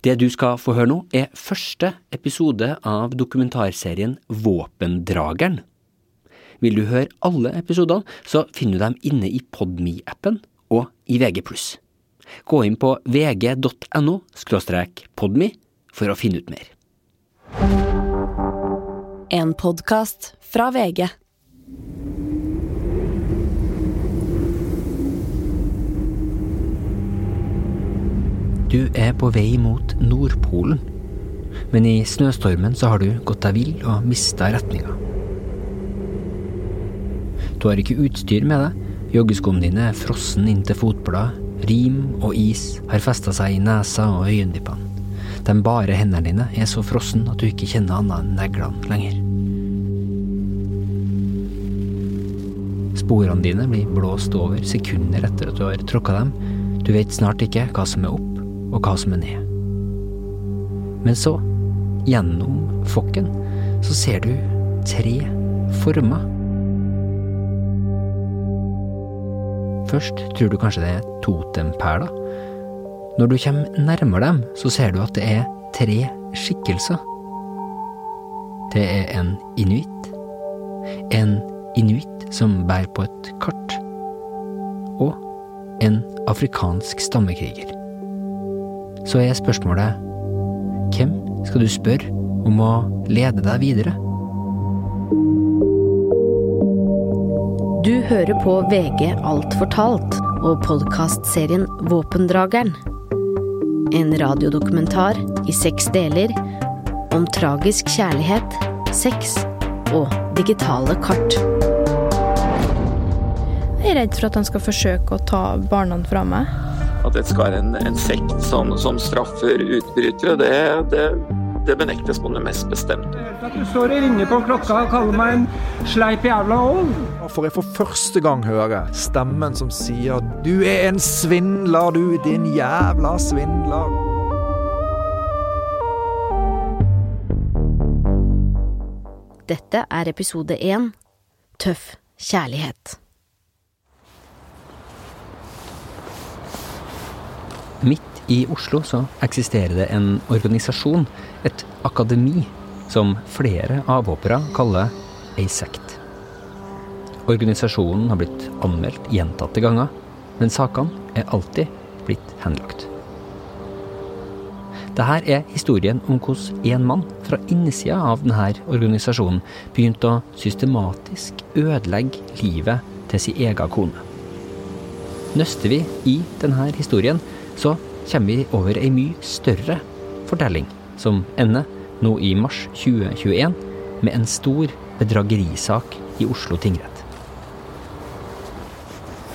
Det du skal få høre nå, er første episode av dokumentarserien Våpendrageren. Vil du høre alle episodene, så finner du dem inne i Podme-appen og i VG+. Gå inn på vg.no podme for å finne ut mer. En podkast fra VG. Du er på vei mot Nordpolen, men i snøstormen så har du gått deg vill og mista retninga. Du har ikke utstyr med deg, joggeskoene dine er frossen inn til fotblad, rim og is har festa seg i nesa og øyenvippene. De bare hendene dine er så frossen at du ikke kjenner annet enn neglene lenger. Sporene dine blir blåst over sekunder etter at du har tråkka dem. Du vet snart ikke hva som er opp og hva som er ned. Men så, gjennom fokken, så ser du tre former. Først tror du kanskje det er totemperler. Når du kommer nærmere dem, så ser du at det er tre skikkelser. Det er en inuitt, en inuitt som bærer på et kart, og en afrikansk stammekriger. Så er spørsmålet hvem skal du spørre om å lede deg videre? Du hører på VG Alt fortalt og podkastserien Våpendrageren. En radiodokumentar i seks deler om tragisk kjærlighet, sex og digitale kart. Jeg er redd for at han skal forsøke å ta barna fra meg. At dette skal være en, en sekt som, som, straffer utbrytere, det, det, det, benektes på det mest bestemte. At du står og ringer på klokka og kaller meg en sleip jævla ål. Får jeg for første gang høre stemmen som sier 'du er en svindler, du, din jævla svindler'. Dette er episode én Tøff kjærlighet. Midt i Oslo så eksisterer det en organisasjon, et akademi, som flere avhoppere kaller ei sekt. Organisasjonen har blitt anmeldt gjentatte ganger, men sakene er alltid blitt henlagt. Dette er historien om hvordan en mann fra innsida av denne organisasjonen begynte å systematisk ødelegge livet til sin egen kone. Nøster vi i denne historien, så kommer vi over ei mye større fortelling, som ender nå i mars 2021 med en stor bedragerisak i Oslo tingrett.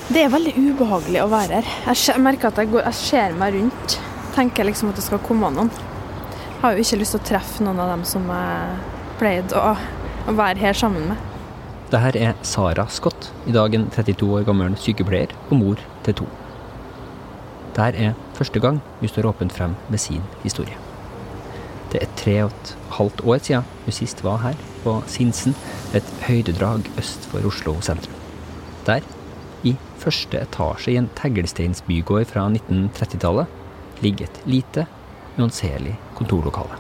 Det er veldig ubehagelig å være her. Jeg merker at jeg, går, jeg ser meg rundt. Tenker liksom at det skal komme noen. Jeg har jo ikke lyst til å treffe noen av dem som jeg pleide å, å være her sammen med. Dette er Sara Scott, i dag en 32 år gammel sykepleier og mor til to. Dette er første gang hun står åpent frem med sin historie. Det er tre og et halvt år siden hun sist var her, på Sinsen, et høydedrag øst for Oslo sentrum. Der, i første etasje i en teglsteinsbygård fra 1930-tallet, ligger et lite, uanselig kontorlokale.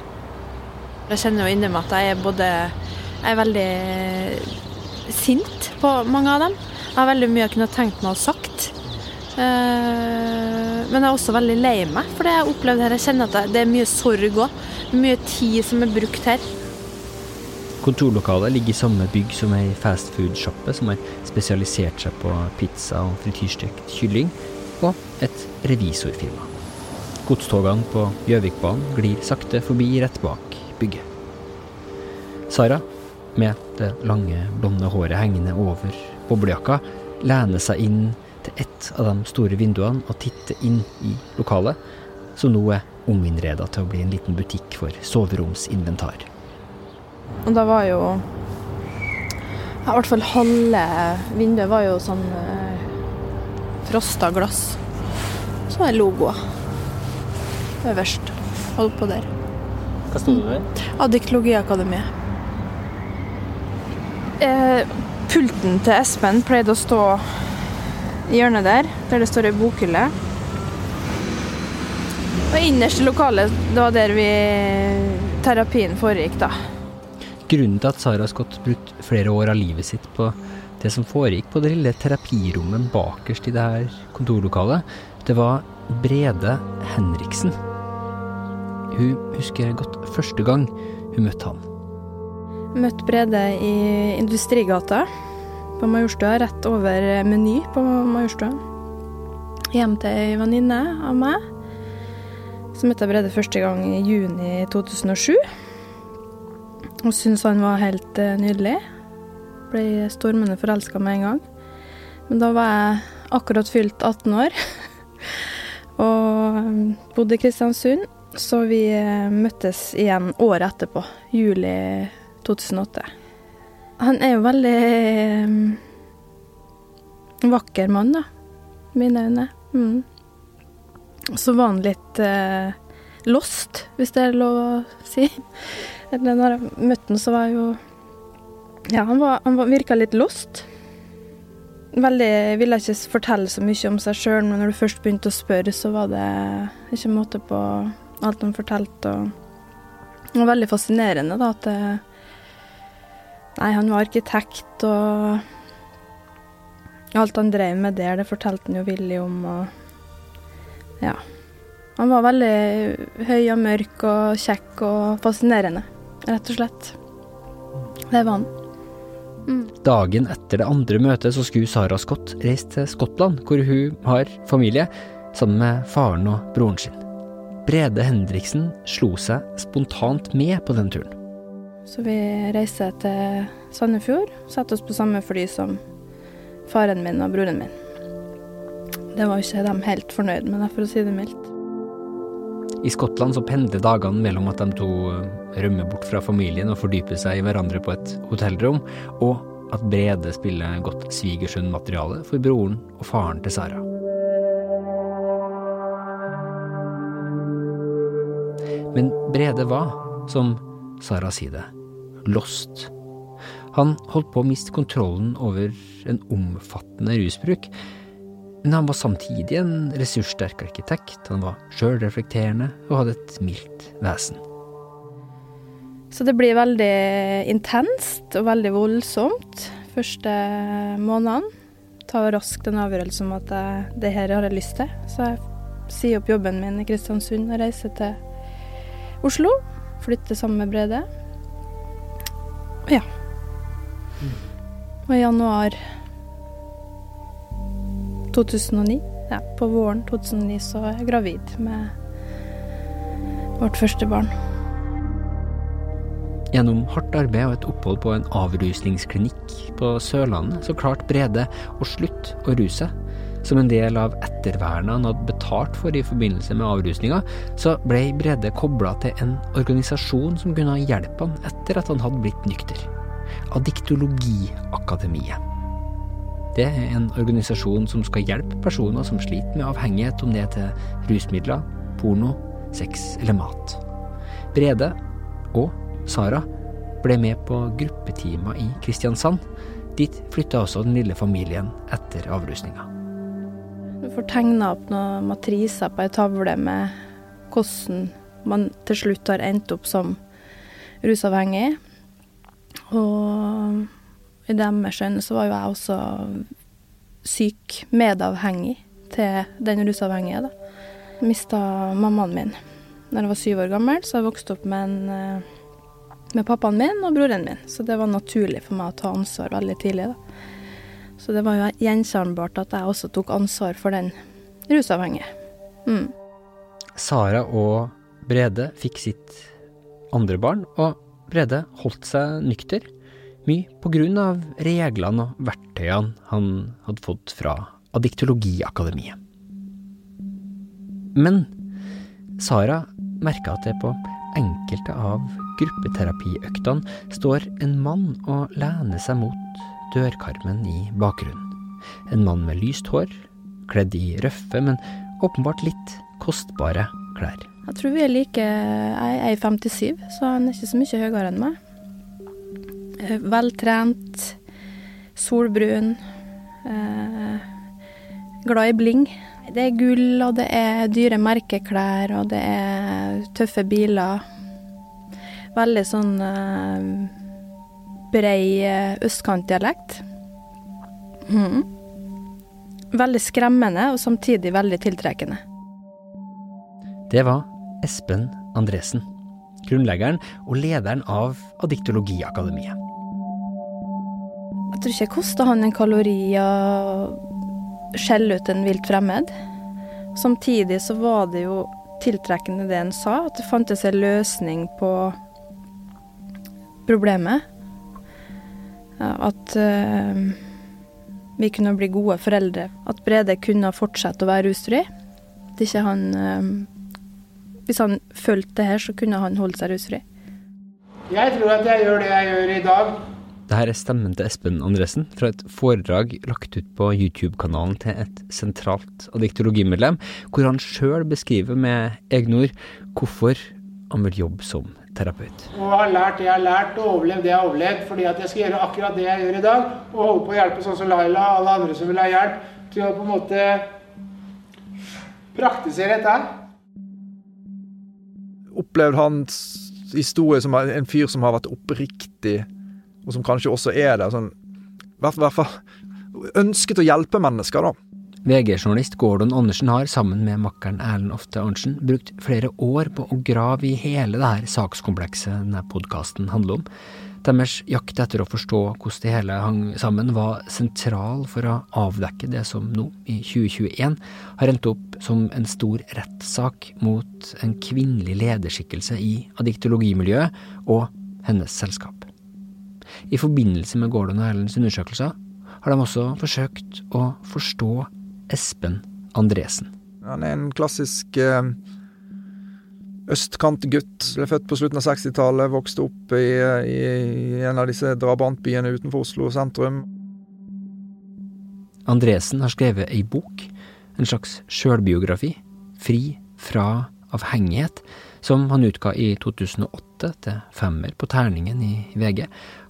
Jeg kjenner jo inni meg at jeg er både Jeg er veldig sint på mange av dem. Jeg har veldig mye jeg kunne tenkt meg å sagt. Eh, men jeg er også veldig lei meg for det jeg har opplevd her. Jeg kjenner at det er mye sorg òg. Mye tid som er brukt her. Kontorlokalet ligger i samme bygg som ei fastfood-sjappe som har spesialisert seg på pizza og frityrstekt kylling, og et revisorfirma. Godstogene på Gjøvikbanen glir sakte forbi rett bak bygget. Sara, med det lange, blonde håret hengende over boblejakka, lener seg inn til ett av de store vinduene og titte inn i lokalet, som nå er ominnreda til å bli en liten butikk for soveromsinventar. Og da var jo ja, I hvert fall halve vinduet var jo sånn eh, frosta glass. Så er logoer øverst. Oppå der. Hva sto det der? Adiktologiakademiet. Eh, pulten til Espen pleide å stå hjørnet der, der det står ei bokhylle. Og innerste lokalet, det var der vi terapien foregikk, da. Grunnen til at Sara Scott brukte flere år av livet sitt på det som foregikk på det lille terapirommet bakerst i det her kontorlokalet, det var Brede Henriksen. Hun husker godt første gang hun møtte han. Møtte Brede i Industrigata på Majorstua, rett over Meny på Majorstua. Hjem til ei venninne av meg. Så møtte jeg Brede første gang i juni 2007. Og syntes han var helt eh, nydelig. Ble stormende forelska med en gang. Men da var jeg akkurat fylt 18 år og um, bodde i Kristiansund. Så vi eh, møttes igjen året etterpå, juli 2008. Han er jo veldig um, vakker mann, da. Mine øyne. Mm. Så var han litt uh, lost, hvis det er lov å si. Eller når jeg møtte han, så var jeg jo Ja, han, var, han var, virka litt lost. Veldig Ville ikke fortelle så mye om seg sjøl, men når du først begynte å spørre, så var det ikke måte på alt han fortalte. Og var veldig fascinerende, da, at det, Nei, han var arkitekt, og alt han drev med der, det fortalte han jo villig om, og Ja. Han var veldig høy og mørk og kjekk og fascinerende, rett og slett. Det var han. Mm. Dagen etter det andre møtet så skulle Sara Scott reise til Skottland, hvor hun har familie, sammen med faren og broren sin. Brede Hendriksen slo seg spontant med på den turen. Så vi reiste til Sandefjord, satte oss på samme fly som faren min og broren min. Det var ikke de helt fornøyd med, for å si det mildt. I Skottland så pendler dagene mellom at de to rømmer bort fra familien og fordyper seg i hverandre på et hotellrom, og at Brede spiller godt svigersønnmateriale for broren og faren til Sara. Men Brede var, som Sara sier det, lost. Han holdt på å miste kontrollen over en omfattende rusbruk, men han var samtidig en ressurssterk arkitekt, han var sjølreflekterende og hadde et mildt vesen. Så det blir veldig intenst og veldig voldsomt første månedene. Tar raskt en avgjørelse om at jeg, det her har jeg lyst til. Så jeg sier opp jobben min i Kristiansund og reiser til Oslo. Flytter sammen med Brede. Og Ja. Og i januar 2009, ja, på våren 2009, så er jeg gravid med vårt første barn. Gjennom hardt arbeid og et opphold på en avrusningsklinikk på Sørlandet, så klarte Brede å slutte å ruse. Som en del av ettervernet han hadde betalt for i forbindelse med avrusninga, så ble Brede kobla til en organisasjon som kunne hjelpe han etter at han hadde blitt nykter. Adiktologiakademiet. Det er en organisasjon som skal hjelpe personer som sliter med avhengighet, om det er til rusmidler, porno, sex eller mat. Brede og Sara ble med på gruppetimer i Kristiansand. Dit flytta også den lille familien etter avrusninga. Du får tegna opp noen matriser på ei tavle med hvordan man til slutt har endt opp som rusavhengig. Og i deres øyne så var jo jeg også syk, medavhengig til den rusavhengige, da. Mista mammaen min da jeg var syv år gammel, så jeg vokste opp med, en, med pappaen min og broren min. Så det var naturlig for meg å ta ansvar veldig tidlig, da. Så det var jo gjenkjennbart at jeg også tok ansvar for den rusavhengige. Mm. Sara og Brede fikk sitt andre barn, og Brede holdt seg nykter. Mye på grunn av reglene og verktøyene han hadde fått fra Adiktologiakademiet. Men Sara merka at det på enkelte av gruppeterapiøktene står en mann og lener seg mot dørkarmen i bakgrunnen. En mann med lyst hår, kledd i røffe, men åpenbart litt kostbare klær. Jeg tror vi er like Jeg er 57, så han er ikke så mye høyere enn meg. Eh, veltrent, solbrun, eh, glad i bling. Det er gull, og det er dyre merkeklær, og det er tøffe biler. Veldig sånn uh, brei uh, østkantdialekt. Mm. Veldig skremmende, og samtidig veldig tiltrekkende. Det var Espen Andresen, grunnleggeren og lederen av Adiktologiakademiet. Jeg tror ikke jeg kosta han en kalori å skjelle ut en vilt fremmed. Samtidig så var det jo tiltrekkende det han sa, at det fantes en løsning på problemet. At uh, vi kunne bli gode foreldre. At Brede kunne fortsette å være rusfri. At ikke han uh, Hvis han fulgte det her, så kunne han holde seg rusfri. Jeg tror at jeg gjør det jeg gjør i dag det her er stemmen til Espen Andresen fra et foredrag lagt ut på YouTube-kanalen til et sentralt adiktologimedlem, hvor han sjøl beskriver med egne ord hvorfor han vil jobbe som terapeut. Og har lært det jeg har lært, og overlevd det jeg har overlevd, fordi at jeg skal gjøre akkurat det jeg gjør i dag, og holde på å hjelpe sånn som Laila og alle andre som vil ha hjelp, til å på en måte praktisere dette her. Opplevd hans historie som en fyr som har vært oppriktig og som kanskje også er det. Sånn, hvert, hvert fall ønsket å hjelpe mennesker, da. VG-journalist Gordon Andersen har sammen med makkeren Erlend Ofte Arntzen brukt flere år på å grave i hele det her sakskomplekset denne podkasten handler om. Deres jakt etter å forstå hvordan det hele hang sammen, var sentral for å avdekke det som nå, i 2021, har endt opp som en stor rettssak mot en kvinnelig lederskikkelse i adiktologimiljøet og hennes selskap. I forbindelse med Gordon og Erlends undersøkelser har de også forsøkt å forstå Espen Andresen. Han er en klassisk eh, østkantgutt. Ble født på slutten av 60-tallet, vokste opp i, i, i, en av disse drabantbyene utenfor Oslo sentrum. Andresen har skrevet ei bok, en slags sjølbiografi, Fri fra avhengighet, som han utga i 2008 til femmer på terningen i VG.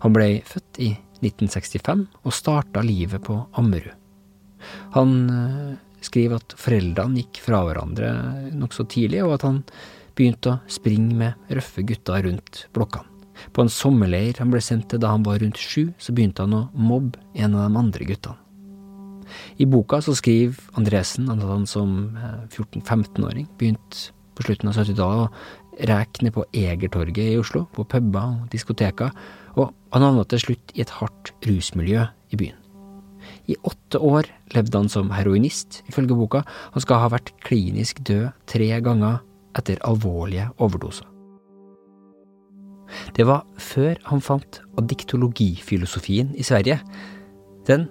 Han ble født i 1965 og starta livet på Ammerud. Han øh, skriver at foreldrene gikk fra hverandre nokså tidlig, og at han begynte å springe med røffe gutter rundt blokkene. På en sommerleir han ble sendt til da han var rundt sju, så begynte han å mobbe en av de andre guttene. I boka så skriver Andresen at han som 14-15-åring eh, begynte på slutten av 70-tallet å reke ned på Egertorget i Oslo, på puber og diskoteker, og han havna til slutt i et hardt rusmiljø i byen. I åtte år levde han som heroinist, ifølge boka. Han skal ha vært klinisk død tre ganger etter alvorlige overdoser. Det var før han fant adiktologifilosofien i Sverige. Den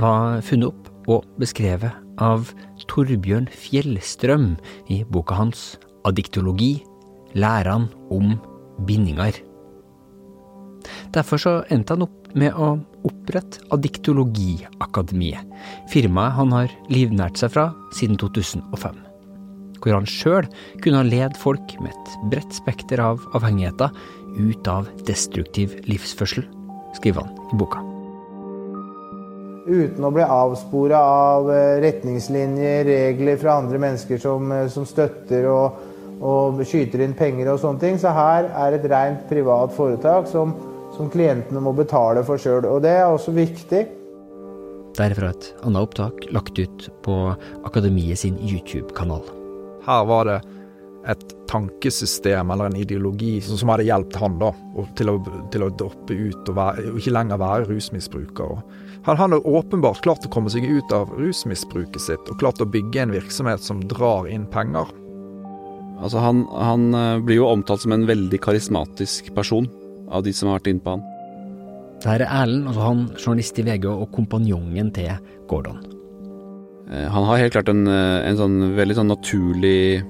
var funnet opp og beskrevet av Torbjørn Fjellstrøm i boka hans Adiktologi læran om bindinger. Derfor så endte han opp med å opprette Diktologiakademiet, firmaet han har livnært seg fra siden 2005. Hvor han sjøl kunne ha led folk med et bredt spekter av avhengigheter ut av destruktiv livsførsel, skriver han i boka uten å bli avspora av eh, retningslinjer, regler fra andre mennesker som, eh, som støtter og, og, skyter inn penger og sånne ting. Så her er et rent privat foretak som, som klientene må betale for sjøl. Og det er også viktig. Derfra et annet opptak lagt ut på Akademiet sin YouTube-kanal. Her var det et tankesystem eller en ideologi som hadde hjulpet han da, til å, til å droppe ut og, være, og, ikke lenger være rusmisbruker. Han hadde åpenbart klart å komme seg ut av rusmisbruket sitt og klart å bygge en virksomhet som drar inn penger. Altså han, han eh, blir jo omtalt som en veldig karismatisk person av de som har vært innpå han. Det her er Erlend, altså han journalist i VG og kompanjongen til Gordon. Eh, han har helt klart en, eh, en sånn veldig sånn naturlig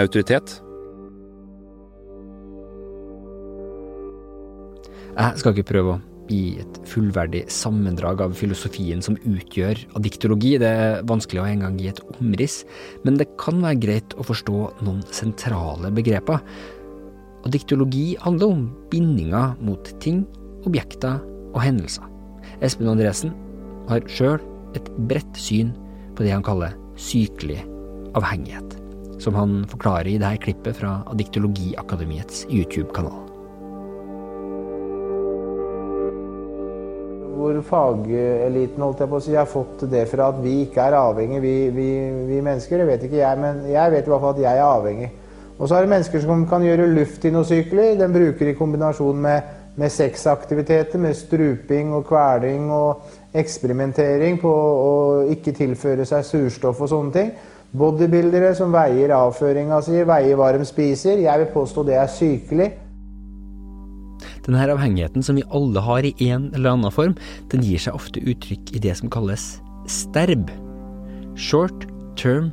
autoritet. Jeg skal ikke prøve å gi et fullverdig sammendrag av filosofien som utgjør adiktologi. Det er vanskelig å engang gi et omriss, men det kan være greit å forstå noen sentrale begreper. Adiktologi handler om bindinger mot ting, objekter og hendelser. Espen Andresen har sjøl et bredt syn på det han kaller sykelig avhengighet, som han forklarer i dette klippet fra Diktologiakademiets YouTube-kanal. Hvor fageliten holdt jeg på å si, har fått det fra at vi ikke er avhengig, vi, vi, vi mennesker. Det vet ikke jeg, men jeg vet i hvert fall at jeg er avhengig. Og så er det mennesker som kan gjøre luft i noe sykelig. Den bruker i kombinasjon med, med sexaktiviteter, med struping og kveling og eksperimentering på å ikke tilføre seg surstoff og sånne ting. Bodybuildere som veier avføringa si, veier hva de spiser. Jeg vil påstå det er sykelig. Denne avhengigheten som vi alle har i en eller annen form, den gir seg ofte uttrykk i det som kalles sterb. Short Term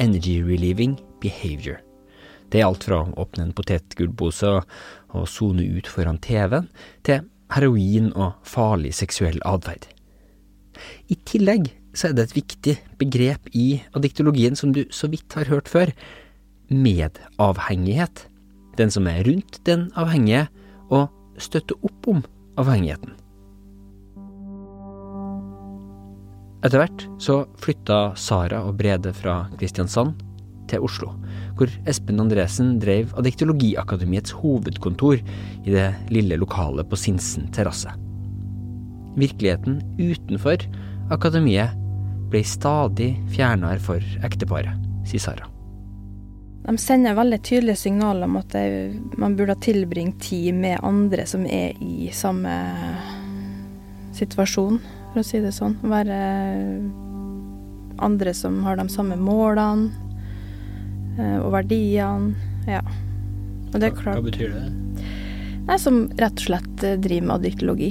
Energy Relieving Behavior. Det er alt fra å åpne en potetgullpose og sone ut foran TV-en, til heroin og farlig seksuell atferd. I tillegg så er det et viktig begrep i adiktologien som du så vidt har hørt før, medavhengighet. Den som er rundt den avhengige, og støtte opp om avhengigheten. Etter hvert så flytta Sara og Brede fra Kristiansand til Oslo, hvor Espen Andresen drev Adiktologiakademiets hovedkontor i det lille lokalet på Sinsen terrasse. Virkeligheten utenfor akademiet ble stadig fjernere for ekteparet, sier Sara. De sender veldig tydelige signaler om at man burde tilbringe tid med andre som er i samme situasjon, for å si det sånn. Være andre som har de samme målene og verdiene. Ja. Og det er klart Hva betyr det? Nei, Som rett og slett eh, driver med adiktologi.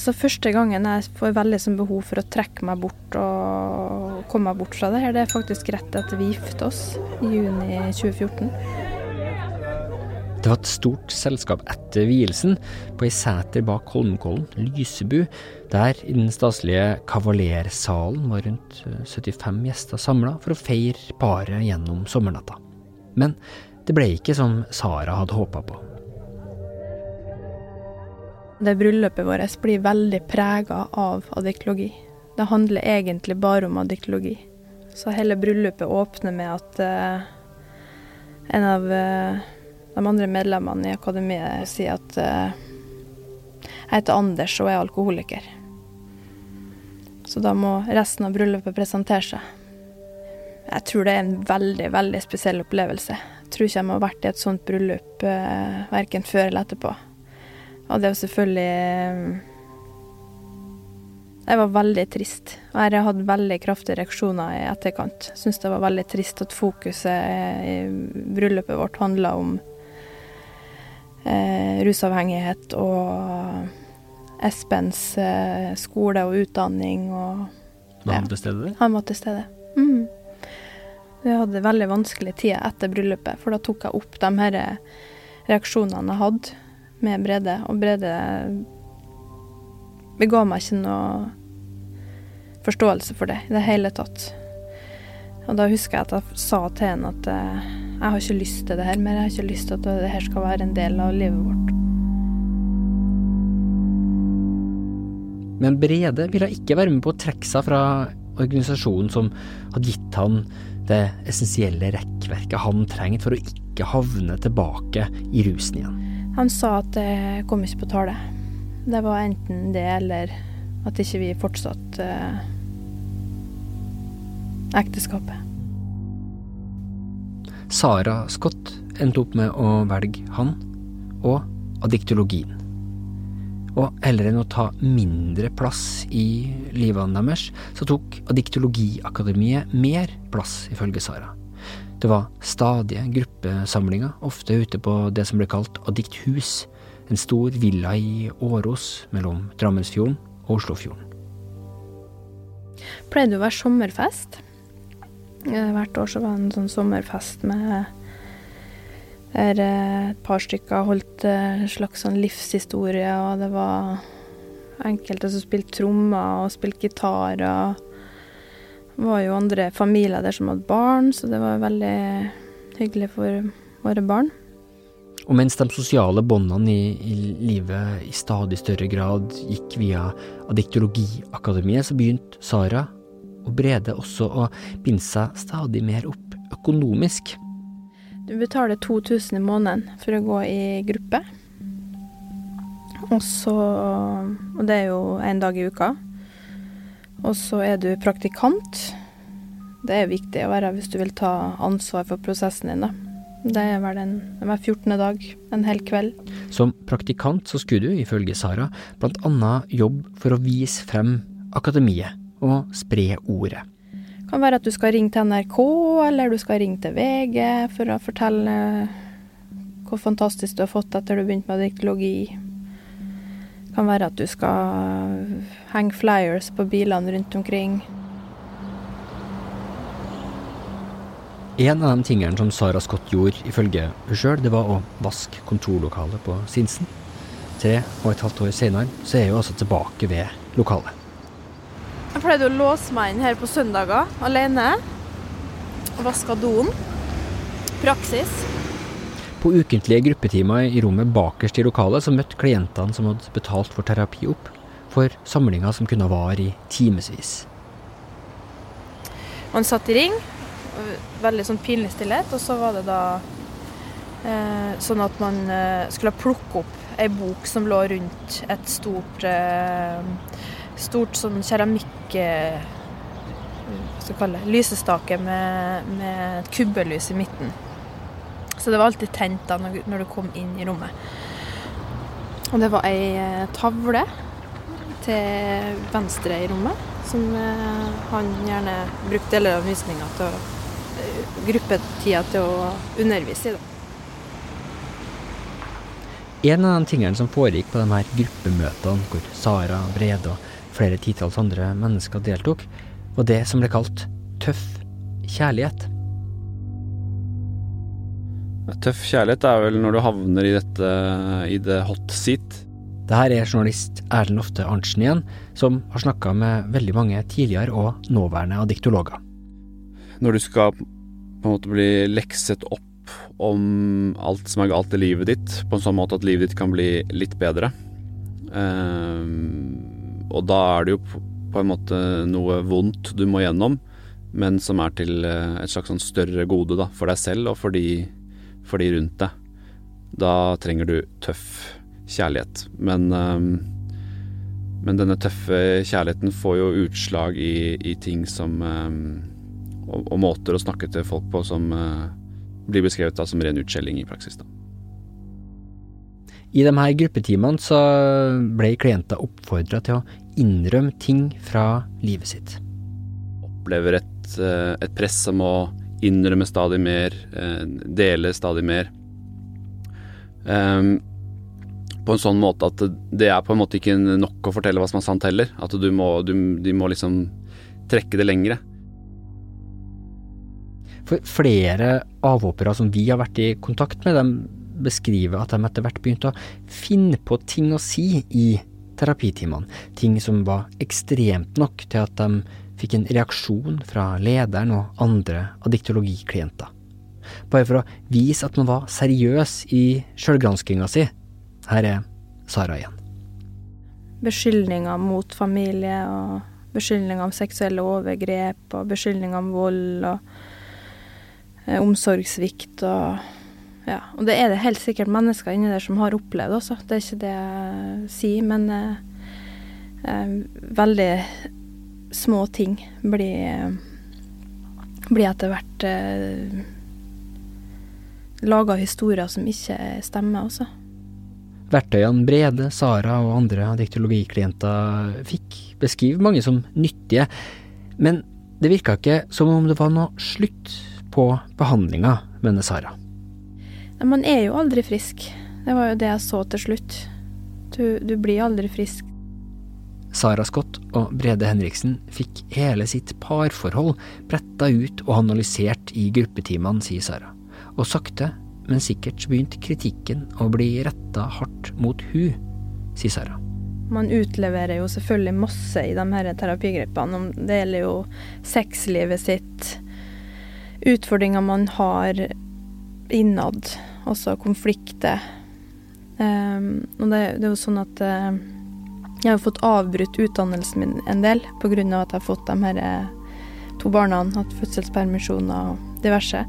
Så første gangen jeg får veldig som behov for å trekke meg bort og komme meg bort fra det her, det er faktisk rett etter vi giftet oss i juni 2014. Det var et stort selskap etter vielsen, på ei seter bak Holmenkollen, Lysebu. Der i den staselige kavalersalen var rundt 75 gjester samla for å feire paret gjennom sommernatta. Men det ble ikke som Sara hadde håpa på. Det bryllupet vårt blir veldig prega av adiktologi. Det handler egentlig bare om adiktologi. Så hele bryllupet åpner med at uh, en av uh, de andre medlemmene i akademiet sier at uh, jeg heter Anders og er alkoholiker. Så da må resten av bryllupet presentere seg. Jeg tror det er en veldig, veldig spesiell opplevelse. Jeg tror ikke jeg må ha vært i et sånt bryllup uh, verken før eller etterpå. Og det var selvfølgelig Jeg var veldig trist. Og jeg hadde veldig kraftige reaksjoner i etterkant. Syns det var veldig trist at fokuset i bryllupet vårt handla om eh, rusavhengighet og Espens eh, skole og utdanning og Var han til stede? Han var til stede. Mm. Vi hadde veldig vanskelig tid etter bryllupet, for da tok jeg opp de her reaksjonene jeg hadde med Brede, og Brede bega meg ikke noe forståelse for det i det hele tatt. Og da husker jeg at jeg sa til henne at eh, jeg har ikke lyst til det her mer, jeg har ikke lyst til at det her skal være en del av livet vårt. Men Brede ville ikke være med på å trekke seg fra organisasjonen som hadde gitt han det essensielle rekkverket han trengte for å ikke havne tilbake i rusen igjen. Han sa at det kom ikke på tale. Det var enten det eller at ikke vi fortsatte eh, ekteskapet. Sara Scott endte opp med å velge han og adiktologien. Og heller enn å ta mindre plass i livene deres, så tok Adiktologiakademiet mer plass, ifølge Sara. Det var stadige gruppesamlinger, ofte ute på det som ble kalt Adikthus, en stor villa i Åros mellom Drammensfjorden og Oslofjorden. Pleide det å være sommerfest. Eh, hvert år så var det en sånn sommerfest med der eh, et par stykker holdt en eh, slags sånn livshistorie, og det var enkelte som spilte trommer og spilte gitar. og det var jo andre familier der som hadde barn, så det var veldig hyggelig for våre barn. Og mens de sosiale båndene i, i, livet i stadig større grad gikk via Addiktologiakademiet, så begynte Sara og Brede også å binde seg stadig mer opp økonomisk. Du betaler 2000 i måneden for å gå i gruppe. Og så Og det er jo én dag i uka. Og så er du praktikant. Det er viktig å være hvis du vil ta ansvar for prosessen din, da. Det er vel en, hver 14. dag, en hel kveld. Som praktikant så skulle du, ifølge Sara, annet jobbe for å vise frem akademiet og spre ordet. Det kan være at du skal ringe til NRK, eller du skal ringe til VG for å fortelle hvor fantastisk du har fått etter du begynte med diktologi. Det kan være at du skal henge flyers på bilene rundt omkring. En av de tingene som Sara Scott gjorde, ifølge hun sjøl, det var å vaske kontorlokalet på Sinsen. Tre og et halvt år senere så er hun altså tilbake ved lokalet. Jeg pleide å låse meg inn her på søndager alene. Og vaske doen. Praksis. På ukentlige gruppetimer i rommet bakerst i lokalet så møtte klientene som hadde betalt for terapi opp, for samlinger som kunne vare i timevis. Man satt i ring, veldig sånn pinlig stillhet. Og så var det da eh, sånn at man eh, skulle plukke opp ei bok som lå rundt et stort eh, Stort sånn keramikk... Eh, hva skal jeg kalle det? Lysestake med, med et kubbelys i midten. Så det var alltid tent da når, du kom inn i rommet. Og det var ei eh, tavle til venstre i rommet, som eh, han gjerne brukte deler av visninga til å gruppetida til å undervise i. Da. En av de tingene som foregikk på de her gruppemøtene, hvor Sara, Brede og flere titalls andre mennesker deltok, var det som ble kalt tøff kjærlighet. Tøff kjærlighet er vel når du havner i dette i det hot seat. Det her er journalist Erlend Lofte Arntzen igjen, som har snakka med veldig mange tidligere og nåværende adiktologer. Når du skal på en måte bli lekset opp om alt som er galt i livet ditt, på en sånn måte at livet ditt kan bli litt bedre. Um, og da er det jo på en måte noe vondt du må gjennom, men som er til eh, et slags sånn større gode da, for deg selv og for de, for de rundt deg. Da trenger du tøff kjærlighet. Men, um, men denne tøffe kjærligheten får jo utslag i, i ting som um, og, og, måter å snakke til folk på som blir beskrevet da som ren utskjelling i praksis. Da. I de her gruppetimene så ble klienter oppfordra til å innrømme ting fra livet sitt. Opplever et, uh, et press om å innrømme stadig mer, uh, dele stadig mer. Um, på en sånn måte at det er på en måte ikke nok å fortelle hva som er sant heller. At du må, du, de må liksom trekke det lengre. For flere avhoppere som vi har vært i kontakt med, de beskriver at de etter hvert begynte å finne på ting å si i terapitimene. Ting som var ekstremt nok til at de fikk en reaksjon fra lederen og andre adiktologiklienter. Bare for å vise at man var seriøs i sjølgranskinga si. Her er Sara igjen. Beskyldninger mot familie og beskyldninger om seksuelle overgrep og beskyldninger om vold og Eh, omsorgssvikt og ja. Og det er det helt sikkert mennesker inni der som har opplevd også, det er ikke det jeg sier, men eh, eh, veldig små ting blir, eh, blir etter hvert eh, laga historier som ikke stemmer, også. Verktøyene Brede, Sara og andre diktologiklienter fikk, beskriver mange som nyttige, men det virka ikke som om det var noe slutt på behandlinga, mener Sara. Man er jo aldri frisk. Det var jo det jeg så til slutt. Du, du blir aldri frisk. Sara Scott og Brede Henriksen fikk hele sitt parforhold bretta ut og analysert i gruppetimene, sier Sara. Og sakte, men sikkert begynte kritikken å bli retta hardt mot hun, sier Sara. Man utleverer jo selvfølgelig masse i de her terapigruppene. Det gjelder jo sexlivet sitt, utfordringer man har innad. Også konflikter. Um, og det, det, er jo sånn at uh, jeg har fått avbrutt utdannelsen min en del pga. at jeg har fått de her uh, to barna, hatt fødselspermisjoner og diverse.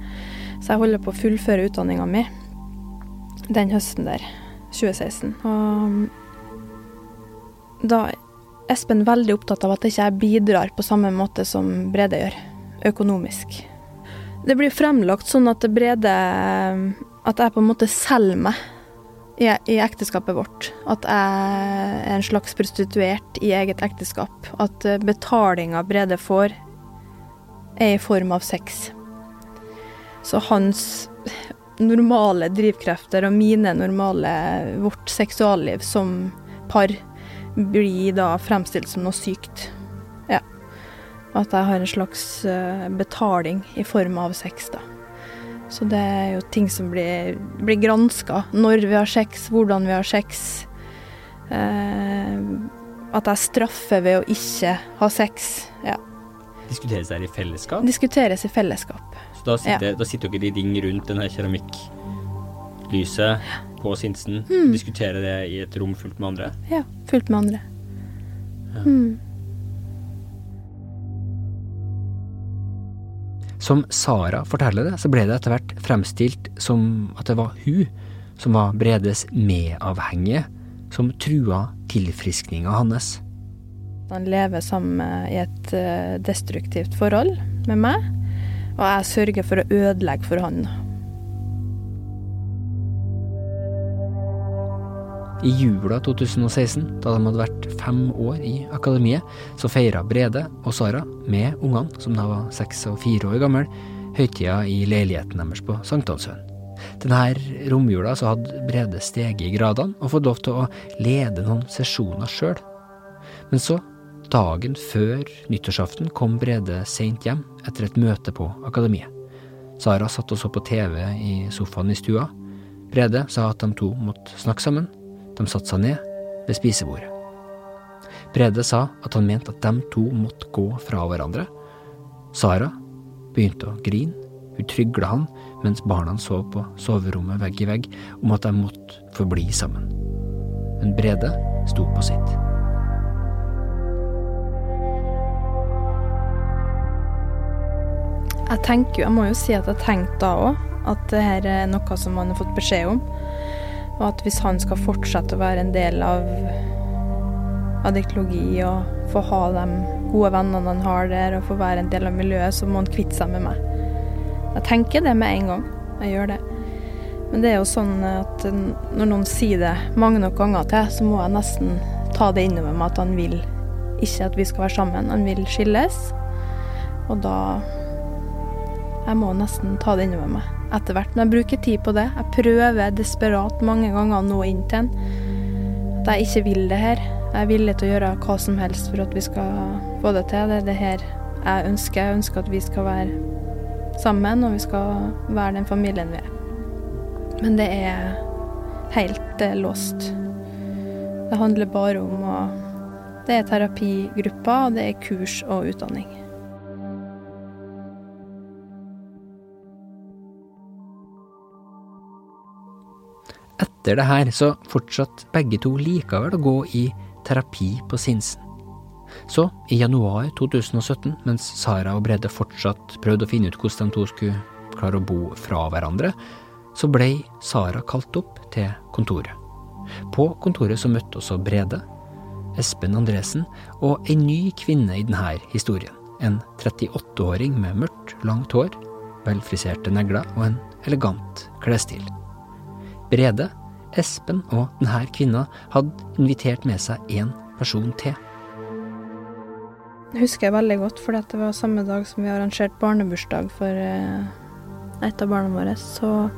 Så jeg holder på å fullføre utdanninga mi den høsten der, 2016. Og da Espen veldig opptatt av at jeg ikke bidrar på samme måte som Brede gjør, økonomisk. Det blir fremlagt sånn at Brede At jeg på en måte selger meg i, i ekteskapet vårt. At jeg er en slags prostituert i eget ekteskap. At betalinga Brede får, er i form av sex. Så hans normale drivkrefter og mine normale Vårt seksualliv som par blir da fremstilt som noe sykt. At jeg har en slags uh, betaling i form av sex, da. Så det er jo ting som blir, blir granska. Når vi har sex, hvordan vi har sex. Eh, at jeg straffer ved å ikke ha sex. Ja. Diskuteres det i fellesskap? Diskuteres i fellesskap. Så da sitter, ja. da sitter dere i ring rundt denne keramikklyset på Sinsen, mm. Diskuterer det i et rom fullt med andre? Ja, fullt med andre. Ja. Mm. Som Sara forteller det, så ble det etter hvert fremstilt som at det var hun som var Bredes medavhengige, som trua tilfriskninga hans. Han lever sammen i et eh, destruktivt forhold med meg, og jeg sørger for å ødelegge for han. I jula 2016, da de hadde vært fem år i akademiet, så feira Brede og Sara, med ungene, som da var seks og fire år gamle, høytida i leiligheten deres på Sankthanshaugen. Denne romjula så hadde Brede steget i gradene og fått lov til å lede noen sesjoner sjøl. Men så, dagen før nyttårsaften, kom Brede seint hjem etter et møte på akademiet. Sara satt og så på TV i sofaen i stua. Brede sa at de to måtte snakke sammen de satte seg ned ved spisebordet. Brede sa at han mente at de to måtte gå fra hverandre. Sara begynte å grine. Hun trygla han mens barna sov på soverommet vegg i vegg om at de måtte forbli sammen. Men Brede sto på sitt. Jeg tenker, jeg må jo si at jeg tenkte da òg at det her er noe som man har fått beskjed om. Og at hvis han skal fortsette å være en del av adiktologi og få ha de gode vennene han har der, og få være en del av miljøet, så må han kvitte seg med meg. Jeg tenker det med en gang. Jeg gjør det. Men det er jo sånn at når noen sier det mange nok ganger til, så må jeg nesten ta det innover meg at han vil ikke at vi skal være sammen. Han vil skilles. Og da Jeg må nesten ta det innover meg etter hvert. Men jeg bruker tid på det. Jeg prøver desperat mange ganger å nå inn til han. At jeg ikke vil det her. Jeg er villig til å gjøre hva som helst for at vi skal få det til. Det er det her jeg ønsker. Jeg ønsker at vi skal være sammen, og vi skal være den familien vi er. Men det er helt eh, låst. Det handler bare om å Det er terapigrupper, og det er kurs og utdanning. Etter det her så fortsatte begge to likevel å gå i terapi på Sinsen. Så, i januar 2017, mens Sara og Brede fortsatt prøvde å finne ut hvordan de to skulle klare å bo fra hverandre, så ble Sara kalt opp til kontoret. På kontoret så møtte også Brede, Espen Andresen og ei ny kvinne i denne historien. En 38-åring med mørkt, langt hår, velfriserte negler og en elegant klesstil. Brede Espen og denne kvinna hadde invitert med seg én person til. Det husker jeg veldig godt, for det var samme dag som vi arrangerte barnebursdag for eh, et av barna våre. Så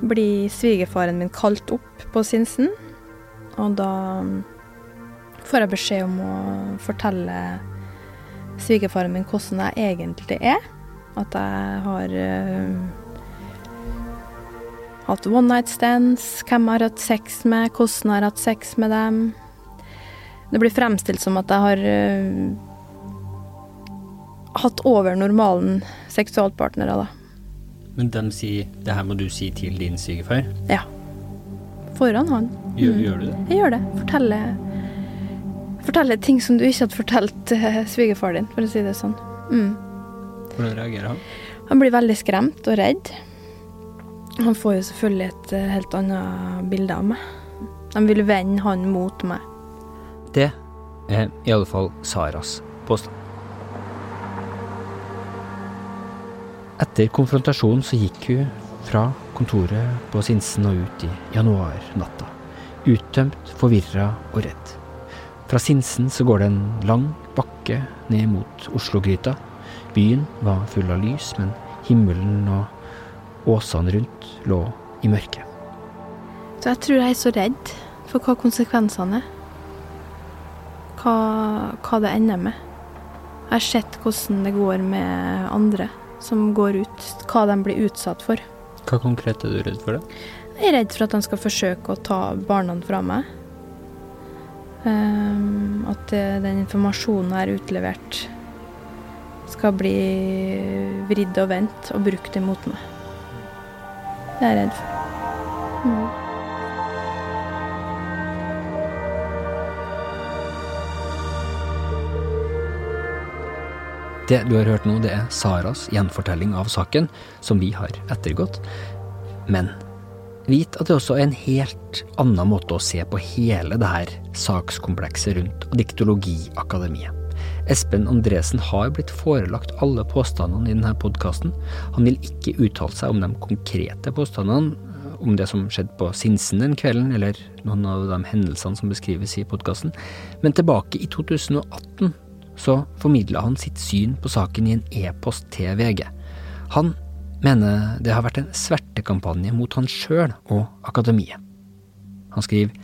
blir svigerfaren min kalt opp på Sinsen, og da mm, får jeg beskjed om å fortelle svigerfaren min hvordan jeg egentlig er. At jeg har eh, hatt one night stands, hvem jeg har hatt sex med, hvordan jeg har hatt sex med dem. Det blir fremstilt som at jeg har uh, hatt over normalen seksualpartnere, da. Men de sier det her må du si til din sykefar'? Ja. Foran han. Gjør, Mm. gjør du det? Jeg gjør det. Forteller, forteller ting som du ikke hadde fortalt uh, svigerfar din, for å si det sånn. Mm. Hvordan reagerer han? Han blir veldig skremt og redd. Han får jo selvfølgelig et eh, helt annet bilde av meg. De vil vende han mot meg. Det er i alle fall Saras påstand. Etter konfrontasjonen så gikk hun fra kontoret på Sinsen og ut i januarnatta. Uttømt, forvirra og redd. Fra Sinsen så går det en lang bakke ned mot Oslo-gryta. Byen var full av lys, men himmelen og åsene rundt lå i mørket. Så jeg tror jeg er så redd for hva konsekvensene er. Hva, hva det ender med. Jeg har sett hvordan det går med andre som går ut, hva de blir utsatt for. Hva konkret er du redd for, det? Jeg er redd for at de skal forsøke å ta barna fra meg. Um, at den informasjonen jeg har utlevert, skal bli vridd og vendt og brukt imot meg. Det er jeg redd for. Mm. Det du har hørt nå, det er Saras gjenfortelling av saken, som vi har ettergått. Men vit at det også er en helt annen måte å se på hele det her sakskomplekset rundt Diktologiakademiet. Espen Andresen har blitt forelagt alle påstandene i denne podkasten. Han vil ikke uttale seg om de konkrete påstandene, om det som skjedde på Sinsen den kvelden, eller noen av de hendelsene som beskrives i podkasten. Men tilbake i 2018 så formidla han sitt syn på saken i en e-post til VG. Han mener det har vært en svertekampanje mot han sjøl og akademiet. Han skriver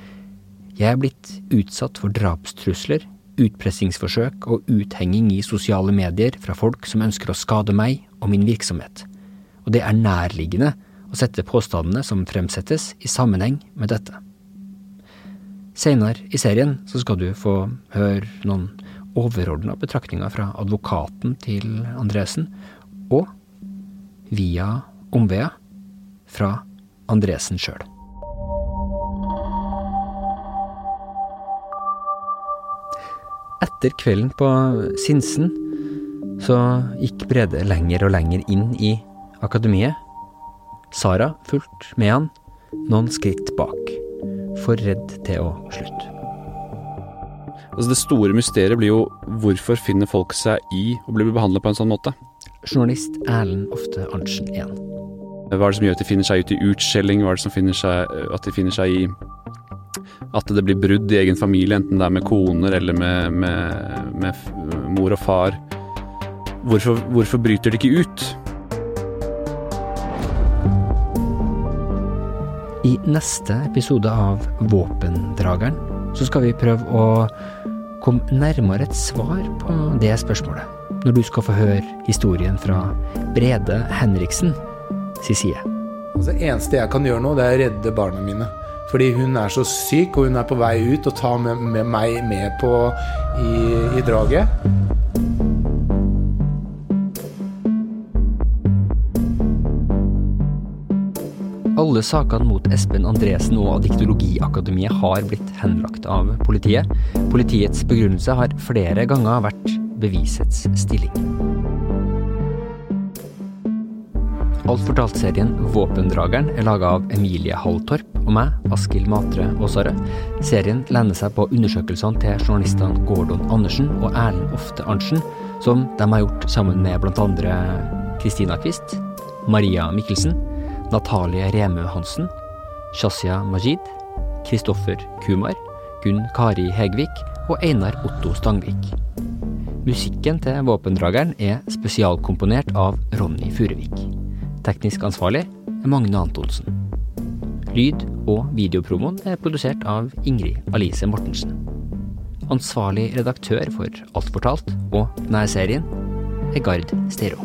Jeg er blitt utsatt for drapstrusler, utpressingsforsøk og uthenging i sosiale medier fra folk som ønsker å skade meg og min virksomhet, og det er nærliggende å sette påstandene som fremsettes i sammenheng med dette. Senere i serien så skal du få høre noen overordna betraktninger fra advokaten til Andresen, og via omveier fra Andresen sjøl. Etter kvelden på Sinsen så gikk Brede lenger og lenger inn i akademiet. Sara fulgte med han noen skritt bak, for redd til å slutte. Altså Det store mysteriet blir jo hvorfor finner folk seg i å bli behandla på en sånn måte? Journalist Erlend Ofte Arntzen igjen. Hva er det som gjør at de finner seg ut i utskjelling? Hva er det som finner seg, at de finner seg i at det blir brudd i egen familie, enten det er med koner eller med, med, med mor og far? Hvorfor, hvorfor bryter de ikke ut? I neste episode av Våpendrageren så skal vi prøve å komme nærmere et svar på det spørsmålet, når du skal få høre historien fra Brede Henriksen si side. Altså, det eneste jeg kan gjøre nå, det er å redde barna mine. Fordi hun er så syk, og hun er på vei ut, og tar med, med meg med på i, i draget. Alle sakene mot Espen Andresen og Diktologiakademiet har blitt henlagt av politiet. Politiets begrunnelse har flere ganger vært bevisets stilling. Alt fortalt-serien Våpendrageren er laga av Emilie Halltorp og meg, Askild Matre Aasare. Serien lener seg på undersøkelsene til journalistene Gordon Andersen og Erlend Ofte Arntzen, som de har gjort sammen med bl.a. Kristina Kvist, Maria Mikkelsen, Natalie Remø Hansen, Shazia Majid, Kristoffer Kumar, Gunn Kari Hegvik og Einar Otto Stangvik. Musikken til Våpendrageren er spesialkomponert av Ronny Furuvik. Teknisk ansvarlig er Magne Antonsen. Lyd- og videopromoen er produsert av Ingrid Alice Mortensen. Ansvarlig redaktør for Alt fortalt og denne serien er Gard Stero.